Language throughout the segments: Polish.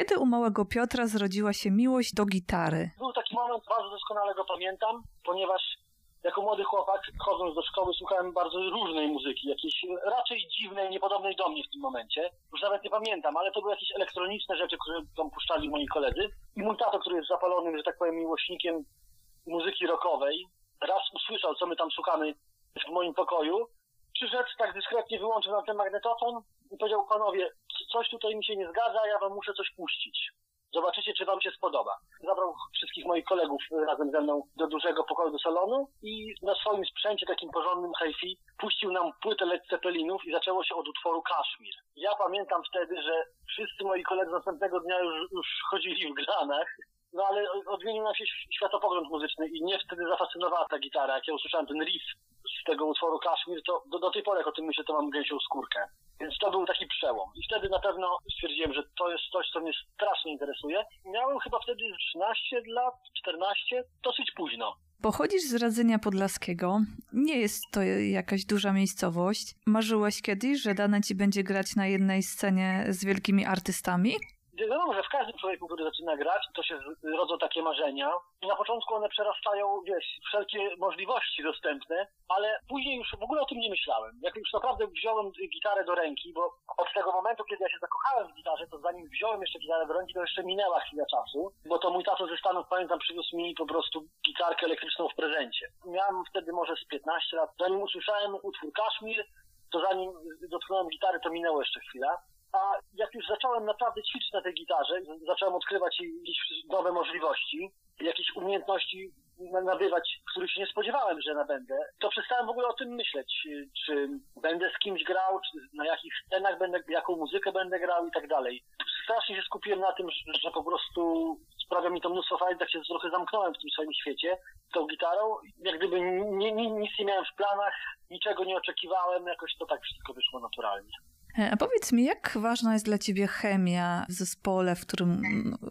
Kiedy u małego Piotra zrodziła się miłość do gitary? Był taki moment, bardzo doskonale go pamiętam, ponieważ jako młody chłopak, chodząc do szkoły, słuchałem bardzo różnej muzyki, jakiejś raczej dziwnej, niepodobnej do mnie w tym momencie. Już nawet nie pamiętam, ale to były jakieś elektroniczne rzeczy, które tam puszczali moi koledzy. I mój tato, który jest zapalonym, że tak powiem, miłośnikiem muzyki rockowej, raz usłyszał, co my tam szukamy w moim pokoju, przyszedł, tak dyskretnie wyłączył nam ten magnetofon i powiedział, panowie, coś tutaj mi się nie zgadza, ja wam muszę coś puścić. Zobaczycie, czy wam się spodoba. Zabrał wszystkich moich kolegów razem ze mną do dużego pokoju do salonu i na swoim sprzęcie, takim porządnym hi-fi, puścił nam płytę Led Zeppelinów i zaczęło się od utworu Kaszmir. Ja pamiętam wtedy, że wszyscy moi koledzy następnego dnia już, już chodzili w granach, no ale odmienił nam się światopogląd muzyczny i mnie wtedy zafascynowała ta gitara. Jak ja usłyszałem ten riff z tego utworu Kaszmir, to do, do tej pory jak o tym myślę, to mam gęsią skórkę. Więc to był taki przełom. I wtedy na pewno stwierdziłem, że to jest coś, co mnie strasznie interesuje. Miałem chyba wtedy 13 lat, 14, dosyć późno. Pochodzisz z Radzenia Podlaskiego. Nie jest to jakaś duża miejscowość. Marzyłeś kiedyś, że dane ci będzie grać na jednej scenie z wielkimi artystami? Wiadomo, że w każdym człowieku, który zaczyna grać, to się rodzą takie marzenia. I na początku one przerastają, wiesz, wszelkie możliwości dostępne, ale później już w ogóle o tym nie myślałem. Jak już naprawdę wziąłem gitarę do ręki, bo od tego momentu, kiedy ja się zakochałem w gitarze, to zanim wziąłem jeszcze gitarę do ręki, to jeszcze minęła chwila czasu, bo to mój tato ze Stanów, pamiętam, przywiózł mi po prostu gitarkę elektryczną w prezencie. Miałem wtedy może z 15 lat. Zanim usłyszałem utwór Kaszmir, to zanim dotknąłem gitary, to minęło jeszcze chwila. A jak już zacząłem naprawdę ćwiczyć na tej gitarze, zacząłem odkrywać jakieś nowe możliwości, jakieś umiejętności nabywać, których się nie spodziewałem, że nabędę, to przestałem w ogóle o tym myśleć, czy będę z kimś grał, czy na jakich scenach będę, jaką muzykę będę grał i tak dalej. Strasznie się skupiłem na tym, że po prostu sprawia mi to mnóstwo fajnie, tak się trochę zamknąłem w tym swoim świecie tą gitarą. Jak gdyby nie, nie, nic nie miałem w planach, niczego nie oczekiwałem, jakoś to tak wszystko wyszło naturalnie. E, a powiedz mi, jak ważna jest dla ciebie chemia w zespole, w którym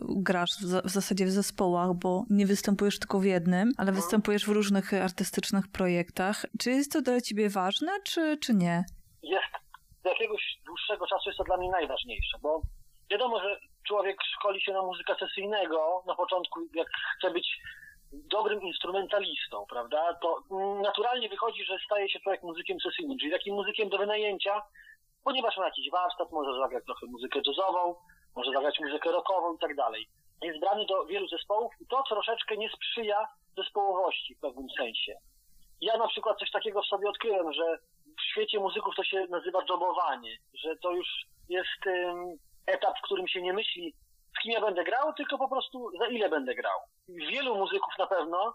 grasz, w zasadzie w zespołach, bo nie występujesz tylko w jednym, ale występujesz w różnych artystycznych projektach. Czy jest to dla ciebie ważne, czy, czy nie? Jest. Z jakiegoś dłuższego czasu jest to dla mnie najważniejsze, bo wiadomo, że człowiek szkoli się na muzyka sesyjnego na początku, jak chce być dobrym instrumentalistą, prawda, to naturalnie wychodzi, że staje się człowiek muzykiem sesyjnym, czyli takim muzykiem do wynajęcia, ponieważ ma jakiś warsztat, może zagrać trochę muzykę jazzową, może zagrać muzykę rockową i tak dalej. Jest brany do wielu zespołów i to troszeczkę nie sprzyja zespołowości w pewnym sensie. Ja na przykład coś takiego w sobie odkryłem, że w świecie muzyków to się nazywa jobowanie, że to już jest um, etap, w którym się nie myśli, z kim ja będę grał, tylko po prostu za ile będę grał. Wielu muzyków na pewno,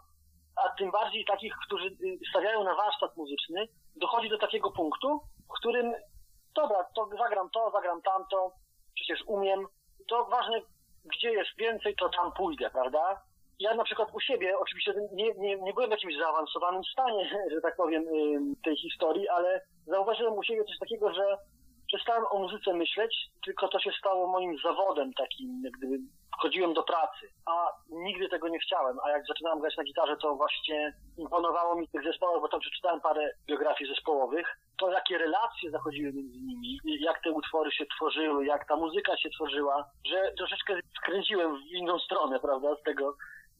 a tym bardziej takich, którzy y, stawiają na warsztat muzyczny, dochodzi do takiego punktu, w którym dobra, to zagram to, zagram tamto, przecież umiem. To ważne, gdzie jest więcej, to tam pójdę, prawda? Ja na przykład u siebie, oczywiście nie, nie, nie byłem w jakimś zaawansowanym stanie, że tak powiem, tej historii, ale zauważyłem u siebie coś takiego, że przestałem o muzyce myśleć, tylko to się stało moim zawodem takim, gdyby wchodziłem do pracy, a nigdy tego nie chciałem, a jak zaczynałem grać na gitarze, to właśnie imponowało mi tych zespołów, bo tam przeczytałem parę biografii zespołowych, to jakie relacje zachodziły między nimi, jak te utwory się tworzyły, jak ta muzyka się tworzyła, że troszeczkę skręciłem w inną stronę, prawda, z tego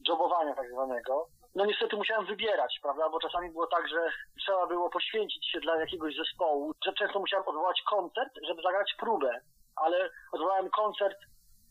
jobowania tak zwanego. No niestety musiałem wybierać, prawda, bo czasami było tak, że trzeba było poświęcić się dla jakiegoś zespołu, że często musiałem odwołać koncert, żeby zagrać próbę, ale odwołałem koncert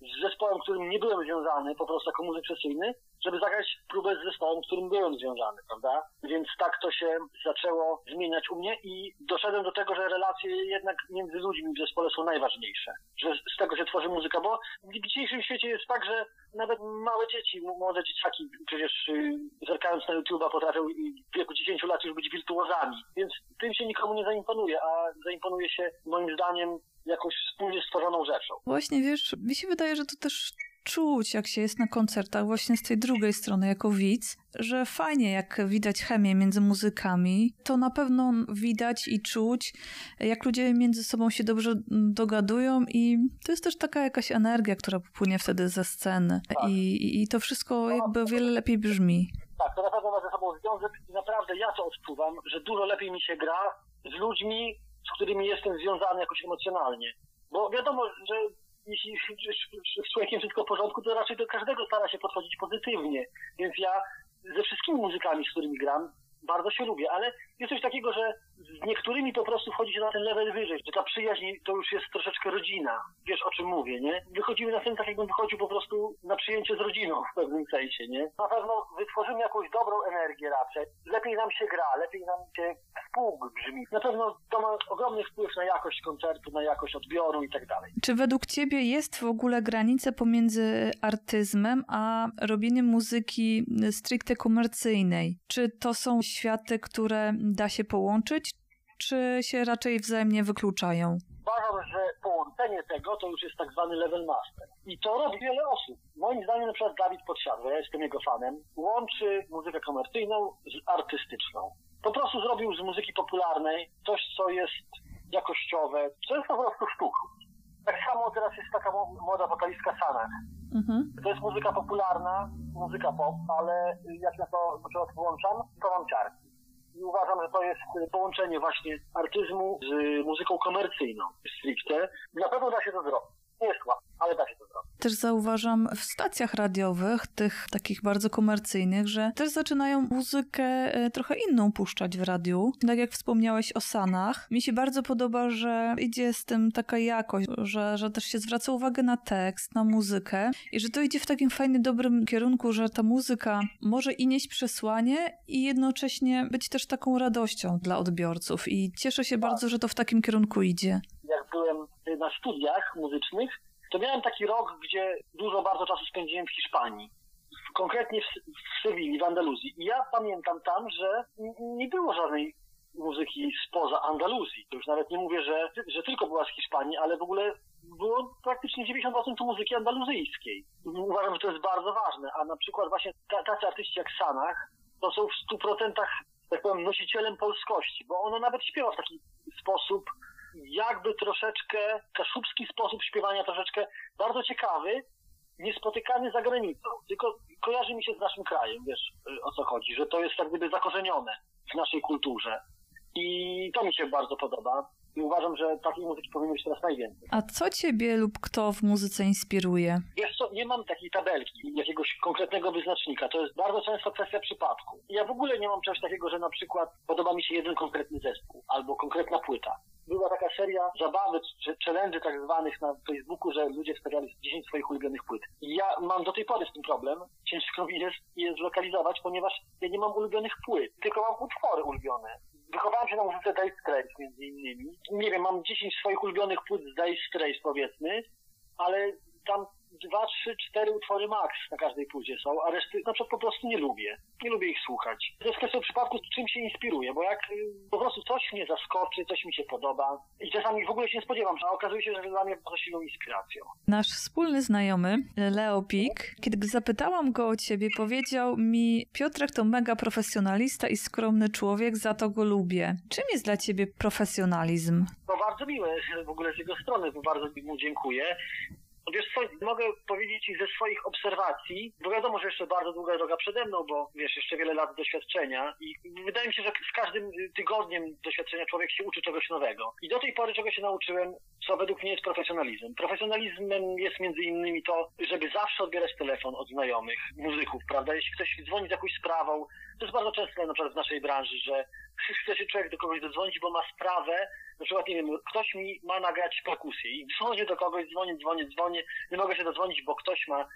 z zespołem, którym nie byłem związany, po prostu jako muzyk sesyjny, żeby zagrać próbę z zespołem, z którym byłem związany, prawda? Więc tak to się zaczęło zmieniać u mnie i doszedłem do tego, że relacje jednak między ludźmi w zespole są najważniejsze. Że z tego się tworzy muzyka, bo w dzisiejszym świecie jest tak, że nawet małe dzieci, młode dzieciaki przecież y, zerkając na YouTube'a potrafią w wieku 10 lat już być wirtuozami. Więc tym się nikomu nie zaimponuje, a zaimponuje się moim zdaniem jakąś wspólnie stworzoną rzeczą. Właśnie, wiesz, mi się wydaje, że to też czuć, jak się jest na koncertach, właśnie z tej drugiej strony, jako widz, że fajnie, jak widać chemię między muzykami, to na pewno widać i czuć, jak ludzie między sobą się dobrze dogadują i to jest też taka jakaś energia, która popłynie wtedy ze sceny tak. I, i to wszystko jakby o wiele lepiej brzmi. Tak, to na pewno ma ze sobą związek i naprawdę ja to odczuwam, że dużo lepiej mi się gra z ludźmi, z którymi jestem związany jakoś emocjonalnie. Bo wiadomo, że jeśli z człowiekiem wszystko w porządku, to raczej do każdego stara się podchodzić pozytywnie. Więc ja ze wszystkimi muzykami, z którymi gram, bardzo się lubię, ale jest coś takiego, że z niektórymi po prostu wchodzi się na ten level wyżej, że ta przyjaźń to już jest troszeczkę rodzina. Wiesz o czym mówię, nie? Wychodzimy na scenie tak jakbym wychodził po prostu na przyjęcie z rodziną w pewnym sensie, nie? Na pewno wytworzymy jakąś dobrą energię raczej. Lepiej nam się gra, lepiej nam się współbrzmi. Na pewno to ma ogromny wpływ na jakość koncertu, na jakość odbioru i tak dalej. Czy według ciebie jest w ogóle granica pomiędzy artyzmem a robieniem muzyki stricte komercyjnej? Czy to są światy, które da się połączyć, czy się raczej wzajemnie wykluczają? Uważam, że połączenie tego to już jest tak zwany level master. I to robi wiele osób. Moim zdaniem na przykład Dawid Podsiadło, ja jestem jego fanem, łączy muzykę komercyjną z artystyczną. Po prostu zrobił z muzyki popularnej coś, co jest jakościowe, co jest po prostu sztuką. Tak samo teraz jest taka młoda wokalistka Sana. Mhm. To jest muzyka popularna, muzyka pop, ale jak ja to na przykład włączam, to mam ciarki. I uważam, że to jest połączenie właśnie artyzmu z muzyką komercyjną stricte. Na pewno da się to zrobić. Nie jest ale da się to zrobić. Też zauważam w stacjach radiowych, tych takich bardzo komercyjnych, że też zaczynają muzykę e, trochę inną puszczać w radiu. Tak jak wspomniałeś o Sanach. Mi się bardzo podoba, że idzie z tym taka jakość, że, że też się zwraca uwagę na tekst, na muzykę i że to idzie w takim fajnym, dobrym kierunku, że ta muzyka może i nieść przesłanie i jednocześnie być też taką radością dla odbiorców. I cieszę się tak. bardzo, że to w takim kierunku idzie. Jak byłem na studiach muzycznych, to miałem taki rok, gdzie dużo bardzo czasu spędziłem w Hiszpanii. Konkretnie w, w Sewilli, w Andaluzji. I ja pamiętam tam, że nie było żadnej muzyki spoza Andaluzji. To już nawet nie mówię, że, że tylko była z Hiszpanii, ale w ogóle było praktycznie 90% muzyki andaluzyjskiej. Uważam, że to jest bardzo ważne. A na przykład właśnie tacy artyści jak Sanach, to są w 100% tak powiem, nosicielem polskości, bo ono nawet śpiewa w taki sposób, jakby troszeczkę kaszubski sposób śpiewania, troszeczkę bardzo ciekawy, niespotykany za granicą, tylko kojarzy mi się z naszym krajem, wiesz o co chodzi, że to jest tak gdyby zakorzenione w naszej kulturze. I to mi się bardzo podoba. I uważam, że takiej muzyki powinno być teraz najwięcej. A co ciebie lub kto w muzyce inspiruje? Wiesz co, nie mam takiej tabelki, jakiegoś konkretnego wyznacznika. To jest bardzo często kwestia przypadku. Ja w ogóle nie mam czegoś takiego, że na przykład podoba mi się jeden konkretny zespół albo konkretna płyta była taka seria zabawy, czy challenge tak zwanych na Facebooku, że ludzie wstawiali 10 swoich ulubionych płyt. I ja mam do tej pory z tym problem. Ciężko mi jest je zlokalizować, ponieważ ja nie mam ulubionych płyt, tylko mam utwory ulubione. Wychowałem się na muzyce Dire Straits między innymi. Nie wiem, mam 10 swoich ulubionych płyt z Dire Straits powiedzmy, ale tam dwa, trzy, cztery utwory max na każdej płycie są, a reszty na przykład po prostu nie lubię. Nie lubię ich słuchać. To jest kwestia przypadku, czym się inspiruję, bo jak y, po prostu coś mnie zaskoczy, coś mi się podoba i czasami w ogóle się nie spodziewam, a okazuje się, że dla mnie po silną inspiracją. Nasz wspólny znajomy, Leo Pik, kiedy zapytałam go o ciebie, powiedział mi, Piotrek to mega profesjonalista i skromny człowiek, za to go lubię. Czym jest dla ciebie profesjonalizm? To bardzo miłe w ogóle z jego strony, bo bardzo mu dziękuję. Wiesz co, mogę powiedzieć ze swoich obserwacji, bo wiadomo, że jeszcze bardzo długa droga przede mną, bo wiesz, jeszcze wiele lat doświadczenia i wydaje mi się, że z każdym tygodniem doświadczenia człowiek się uczy czegoś nowego. I do tej pory czego się nauczyłem, co według mnie jest profesjonalizm. Profesjonalizmem jest między innymi to, żeby zawsze odbierać telefon od znajomych, muzyków, prawda? Jeśli ktoś dzwoni z jakąś sprawą, to jest bardzo często na przykład w naszej branży, że chce się człowiek do kogoś dodzwonić, bo ma sprawę, na przykład, nie wiem, ktoś mi ma nagrać perkusję i dzwonię do kogoś, dzwonię, dzwonię, dzwonię, nie mogę się dodzwonić, bo ktoś ma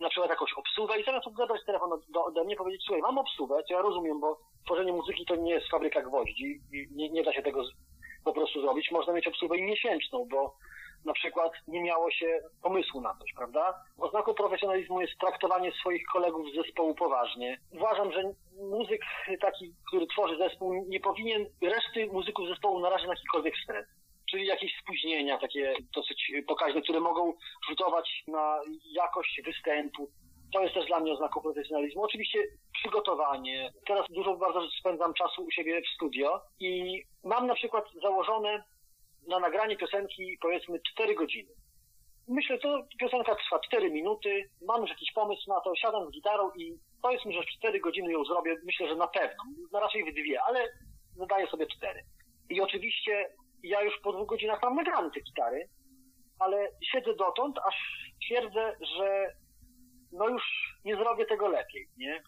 na przykład jakąś obsługę i zamiast zabrać telefon do, ode mnie powiedzieć, słuchaj, mam obsługę, co ja rozumiem, bo tworzenie muzyki to nie jest fabryka gwoździ i nie, nie da się tego po prostu zrobić. Można mieć obsługę i miesięczną, bo na przykład nie miało się pomysłu na coś, prawda? Oznaką profesjonalizmu jest traktowanie swoich kolegów z zespołu poważnie. Uważam, że muzyk taki, który tworzy zespół, nie powinien reszty muzyków zespołu narazić na jakikolwiek stres. Czyli jakieś spóźnienia takie dosyć pokaźne, które mogą rzutować na jakość występu. To jest też dla mnie oznaką profesjonalizmu. Oczywiście przygotowanie. Teraz dużo bardzo spędzam czasu u siebie w studio i mam na przykład założone na nagranie piosenki powiedzmy 4 godziny. Myślę, to piosenka trwa 4 minuty, mam już jakiś pomysł na to, siadam z gitarą i powiedzmy, że w 4 godziny ją zrobię, myślę, że na pewno, no raczej w dwie, ale zadaję sobie 4. I oczywiście ja już po dwóch godzinach mam nagrane te gitary, ale siedzę dotąd, aż twierdzę, że no już nie zrobię tego lepiej, nie?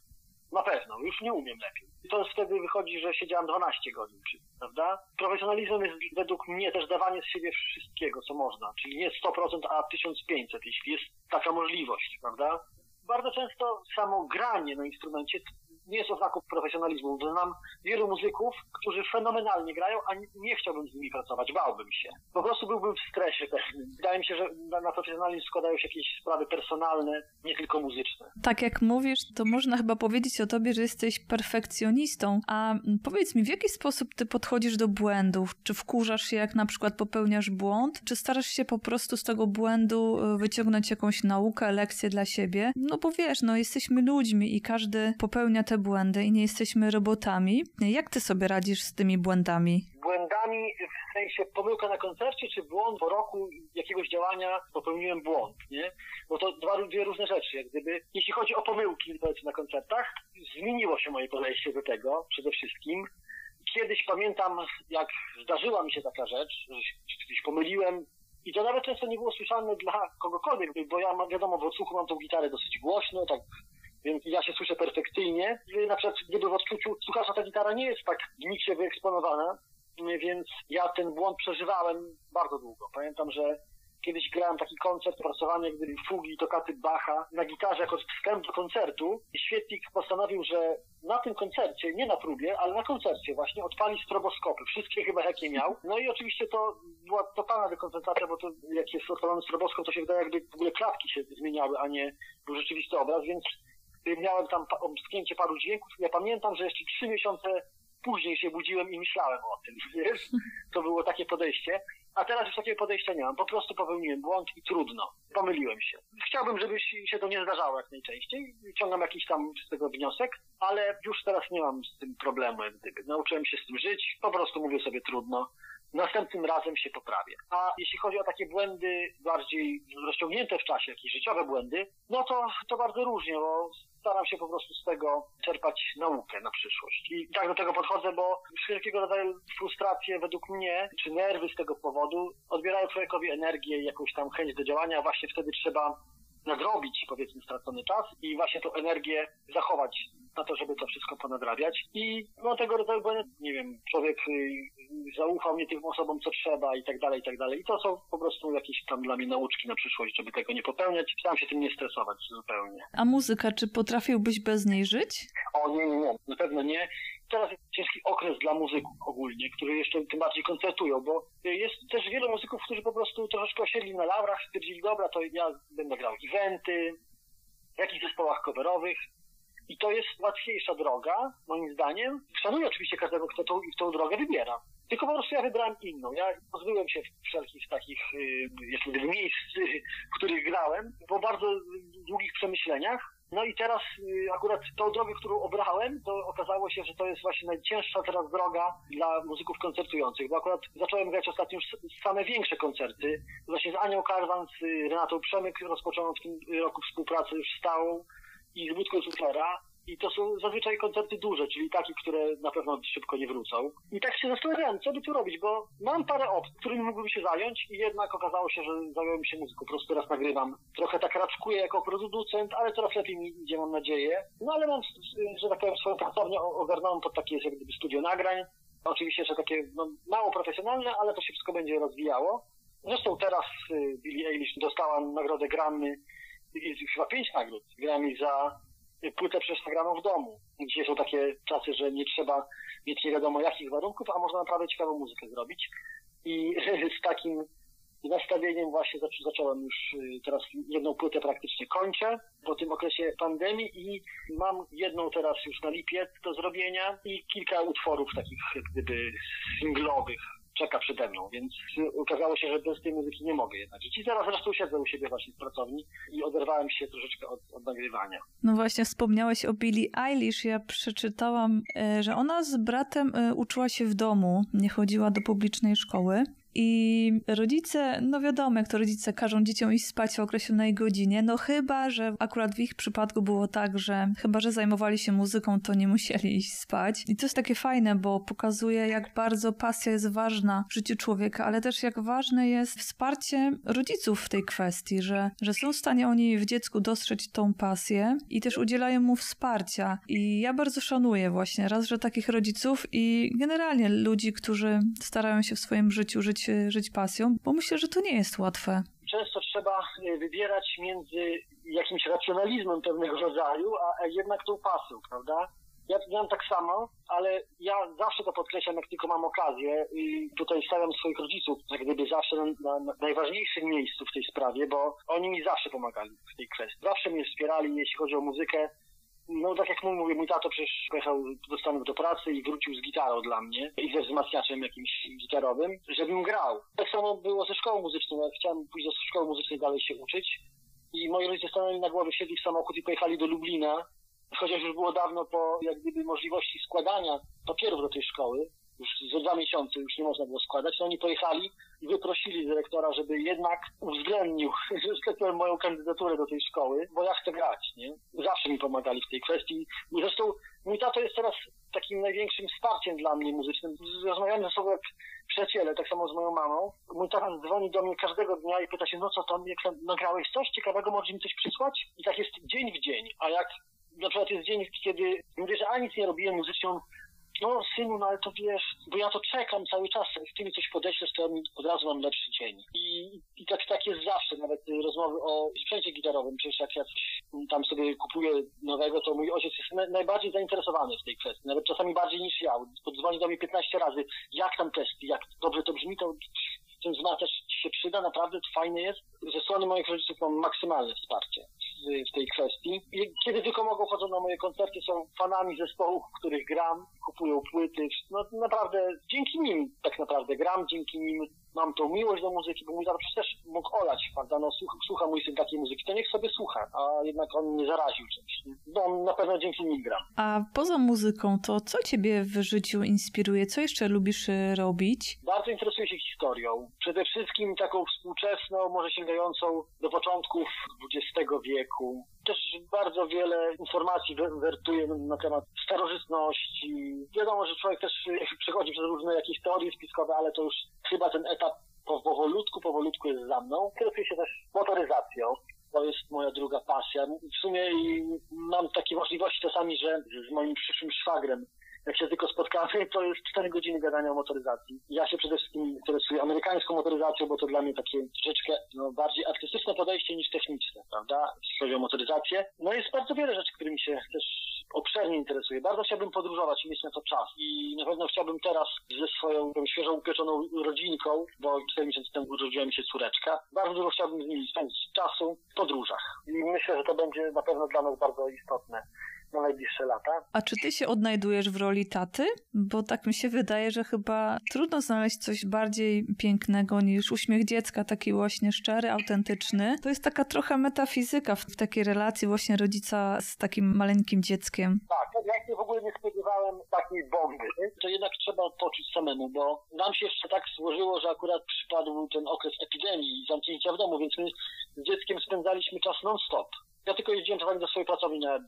Na pewno, już nie umiem lepiej. To wtedy wychodzi, że siedziałem 12 godzin, prawda? Profesjonalizm jest według mnie też dawanie z siebie wszystkiego, co można, czyli nie 100%, a 1500, jeśli jest taka możliwość, prawda? Bardzo często samo granie na instrumencie nie jest oznaką profesjonalizmu. Znam wielu muzyków, którzy fenomenalnie grają, a nie chciałbym z nimi pracować, bałbym się. Po prostu byłbym w stresie pewnym. Wydaje mi się, że na, na profesjonalizm składają się jakieś sprawy personalne, nie tylko muzyczne. Tak jak mówisz, to można chyba powiedzieć o tobie, że jesteś perfekcjonistą. A powiedz mi, w jaki sposób ty podchodzisz do błędów? Czy wkurzasz się, jak na przykład popełniasz błąd? Czy starasz się po prostu z tego błędu e, wyciągnąć jakąś naukę, lekcję dla siebie? No bo wiesz, no jesteśmy ludźmi i każdy popełnia te błędy i nie jesteśmy robotami. Jak ty sobie radzisz z tymi błędami? Błędami w sensie pomyłka na koncercie, czy błąd po roku jakiegoś działania popełniłem błąd, nie? Bo to dwa, dwie różne rzeczy. Jak gdyby, jeśli chodzi o pomyłki na koncertach, zmieniło się moje podejście do tego przede wszystkim. Kiedyś pamiętam, jak zdarzyła mi się taka rzecz, że coś pomyliłem, i to nawet często nie było słyszalne dla kogokolwiek, bo ja wiadomo, w odsłuchu mam tą gitarę dosyć głośno, tak więc ja się słyszę perfekcyjnie. Na przykład, gdyby w odczuciu słuchacza ta gitara nie jest tak się wyeksponowana, więc ja ten błąd przeżywałem bardzo długo. Pamiętam, że kiedyś grałem taki koncert, pracowanie jak gdyby fugi, tokaty Bacha na gitarze jako wstęp do koncertu. I świetlik postanowił, że na tym koncercie, nie na próbie, ale na koncercie właśnie odpali stroboskopy. Wszystkie chyba jakie miał. No i oczywiście to była totalna dekoncentracja, bo to jak jest odpalony stroboskop, to się wydaje jakby w ogóle klatki się zmieniały, a nie był rzeczywisty obraz, więc miałem tam omsknięcie paru dźwięków. Ja pamiętam, że jeszcze trzy miesiące później się budziłem i myślałem o tym, wiesz? To było takie podejście. A teraz już takiego podejścia nie mam. Po prostu popełniłem błąd i trudno. Pomyliłem się. Chciałbym, żeby się to nie zdarzało jak najczęściej. Ciągam jakiś tam z tego wniosek, ale już teraz nie mam z tym problemu, jak gdyby. Nauczyłem się z tym żyć. Po prostu mówię sobie trudno następnym razem się poprawię. A jeśli chodzi o takie błędy bardziej rozciągnięte w czasie, jakieś życiowe błędy, no to, to bardzo różnie, bo staram się po prostu z tego czerpać naukę na przyszłość. I tak do tego podchodzę, bo wszelkiego rodzaju frustracje według mnie, czy nerwy z tego powodu odbierają człowiekowi energię, jakąś tam chęć do działania, właśnie wtedy trzeba nadrobić, powiedzmy, stracony czas i właśnie tą energię zachować na to, żeby to wszystko ponadrabiać. I no tego rodzaju błędy, nie wiem, człowiek y, zaufał nie tym osobom, co trzeba i tak dalej, i tak dalej. I to są po prostu jakieś tam dla mnie nauczki na przyszłość, żeby tego nie popełniać. Staram się tym nie stresować zupełnie. A muzyka, czy potrafiłbyś bez niej żyć? O nie, nie, nie, na pewno nie teraz jest ciężki okres dla muzyków ogólnie, którzy jeszcze tym bardziej koncertują, bo jest też wielu muzyków, którzy po prostu troszeczkę osiedli na laurach, stwierdzili, dobra, to ja będę grał eventy, w jakichś zespołach coverowych, i to jest łatwiejsza droga, moim zdaniem. Szanuję oczywiście każdego, kto tą, tą drogę wybiera. Tylko po prostu ja wybrałem inną. Ja pozbyłem się wszelkich takich, yy, miejsc, w których grałem, po bardzo długich przemyśleniach. No i teraz y, akurat tą drogę, którą obrałem, to okazało się, że to jest właśnie najcięższa teraz droga dla muzyków koncertujących, bo akurat zacząłem grać ostatnio już same większe koncerty. Właśnie z Anią Karwan, z Renatą Przemyk rozpocząłem w tym roku współpracę już stałą i z Budką Suflera. I to są zazwyczaj koncerty duże, czyli takie, które na pewno szybko nie wrócą. I tak się zastanawiałem, co by tu robić, bo mam parę opcji, którymi mógłbym się zająć i jednak okazało się, że zająłem się muzyką. Po prostu teraz nagrywam. Trochę tak raczkuję jako producent, ale coraz lepiej mi idzie, mam nadzieję. No ale mam, że tak powiem, swoją pracownię ogarnąłem pod takie jak gdyby studio nagrań. Oczywiście jeszcze takie no, mało profesjonalne, ale to się wszystko będzie rozwijało. Zresztą teraz y, Billie Eilish dostała nagrodę Grammy chyba pięć nagród. Grammy za płytę nagraną w domu. Dzisiaj są takie czasy, że nie trzeba mieć nie wiadomo jakich warunków, a można naprawdę ciekawą muzykę zrobić. I z takim nastawieniem właśnie zacząłem już y, teraz jedną płytę praktycznie kończę po tym okresie pandemii i mam jedną teraz już na lipiec do zrobienia i kilka utworów takich jak gdyby singlowych czeka przede mną, więc okazało się, że bez tej muzyki nie mogę jednak żyć. I zaraz zresztą siedzę u siebie właśnie w pracowni i oderwałem się troszeczkę od, od nagrywania. No właśnie, wspomniałeś o Billie Eilish. Ja przeczytałam, e, że ona z bratem e, uczyła się w domu, nie chodziła do publicznej szkoły. I rodzice, no wiadomo, jak to rodzice każą dzieciom iść spać o określonej godzinie, no chyba, że akurat w ich przypadku było tak, że chyba, że zajmowali się muzyką, to nie musieli iść spać. I to jest takie fajne, bo pokazuje, jak bardzo pasja jest ważna w życiu człowieka, ale też jak ważne jest wsparcie rodziców w tej kwestii, że, że są w stanie oni w dziecku dostrzec tą pasję i też udzielają mu wsparcia. I ja bardzo szanuję właśnie raz, że takich rodziców i generalnie ludzi, którzy starają się w swoim życiu żyć, żyć pasją, bo myślę, że to nie jest łatwe. Często trzeba e, wybierać między jakimś racjonalizmem pewnego rodzaju, a jednak tą pasją, prawda? Ja miałem tak samo, ale ja zawsze to podkreślam, jak tylko mam okazję i tutaj stawiam swoich rodziców jak gdyby zawsze na, na, na najważniejszym miejscu w tej sprawie, bo oni mi zawsze pomagali w tej kwestii. Zawsze mnie wspierali, jeśli chodzi o muzykę. No tak jak mówię, mój tato przecież pojechał do Stanów do pracy i wrócił z gitarą dla mnie i ze wzmacniaczem jakimś gitarowym, żebym grał. Tak samo było ze szkołą muzyczną. Jak chciałem pójść do szkoły muzycznej dalej się uczyć i moi rodzice stanęli na głowie, siedli w samochód i pojechali do Lublina chociaż już było dawno po jak gdyby możliwości składania papierów do tej szkoły, już za dwa miesiące już nie można było składać, to oni pojechali i wyprosili dyrektora, żeby jednak uwzględnił, że moją kandydaturę do tej szkoły, bo ja chcę grać, nie? Zawsze mi pomagali w tej kwestii. Zresztą mój tato jest teraz takim największym wsparciem dla mnie muzycznym. Rozmawiamy ze sobą jak przyjaciele, tak samo z moją mamą. Mój tata dzwoni do mnie każdego dnia i pyta się, no co to, jak nagrałeś coś ciekawego, możesz mi coś przysłać? I tak jest dzień w dzień. A jak na przykład jest dzień, kiedy mówię, że a nic nie robiłem muzycznie, no synu, no ale to wiesz, bo ja to czekam cały czas, jak ty mi coś podeślesz, to od razu mam lepszy dzień. I, i tak, tak jest zawsze, nawet rozmowy o sprzęcie gitarowym, przecież jak ja tam sobie kupuję nowego, to mój ojciec jest na, najbardziej zainteresowany w tej kwestii, nawet czasami bardziej niż ja. Podzwoni do mnie 15 razy, jak tam testy, jak dobrze to brzmi, to ten wzmacniacz się przyda, naprawdę to fajny jest. Ze strony moich rodziców mam maksymalne wsparcie w, tej kwestii. I kiedy tylko mogą, chodzą na moje koncerty, są fanami zespołów, których gram, kupują płyty. No naprawdę dzięki nim tak naprawdę gram, dzięki nim mam tą miłość do muzyki, bo mój tata też mógł olać, prawda, no słucha, słucha mój syn takiej muzyki, to niech sobie słucha, a jednak on mnie zaraził czymś. No na pewno dzięki nim gram. A poza muzyką, to co ciebie w życiu inspiruje? Co jeszcze lubisz y, robić? Bardzo interesuję się historią. Przede wszystkim taką współczesną, może sięgającą do początków XX wieku. Też bardzo wiele informacji wertuję na temat starożytności. Wiadomo, że człowiek też przechodzi przez różne jakieś teorie spiskowe, ale to już chyba ten etap powolutku, powolutku jest za mną. Interesuję się też motoryzacją. To jest moja druga pasja. W sumie mam takie możliwości czasami, że z moim przyszłym szwagrem jak się tylko spotkamy, to jest 4 godziny gadania o motoryzacji. Ja się przede wszystkim interesuję amerykańską motoryzacją, bo to dla mnie takie troszeczkę no, bardziej artystyczne podejście niż techniczne, prawda, jeśli chodzi o motoryzację. No jest bardzo wiele rzeczy, którymi się też obszernie interesuję. Bardzo chciałbym podróżować i mieć na to czas. I na pewno chciałbym teraz ze swoją tą świeżą upieczoną rodzinką, bo 4 miesiące temu urodziła mi się córeczka, bardzo dużo chciałbym z nimi spędzić czasu w podróżach. I myślę, że to będzie na pewno dla nas bardzo istotne na najbliższe lata. A czy ty się odnajdujesz w roli taty? Bo tak mi się wydaje, że chyba trudno znaleźć coś bardziej pięknego niż uśmiech dziecka, taki właśnie szczery, autentyczny. To jest taka trochę metafizyka w, w takiej relacji właśnie rodzica z takim maleńkim dzieckiem. Tak, ja się w ogóle nie spodziewałem takiej bomby. To jednak trzeba odpocząć samemu, bo nam się jeszcze tak złożyło, że akurat przypadł ten okres epidemii i zamknięcia w domu, więc my z dzieckiem spędzaliśmy czas non-stop. Ja tylko jeździłem czasami do swojej pracowni na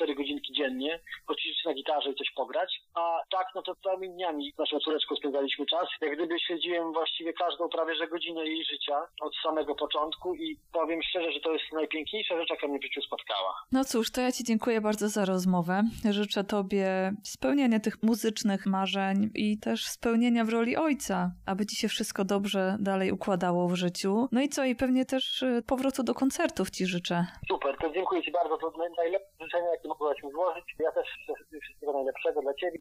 3-4 godzinki dziennie, poćwiczyć na gitarze i coś pograć. A tak, no to całymi dniami z naszą córeczką spędzaliśmy czas. Jak gdyby śledziłem właściwie każdą prawie że godzinę jej życia od samego początku i powiem szczerze, że to jest najpiękniejsza rzecz, jaka mnie w życiu spotkała. No cóż, to ja Ci dziękuję bardzo za rozmowę. Życzę Tobie spełnienia tych muzycznych marzeń i też spełnienia w roli ojca, aby Ci się wszystko dobrze dalej układało w życiu. No i co, i pewnie też y, powrotu do koncertów Ci życzę. Super to dziękuję Ci bardzo, to najlepsze życzenia, jakie mogłaś mi złożyć. Ja też wszystkiego najlepszego dla Ciebie.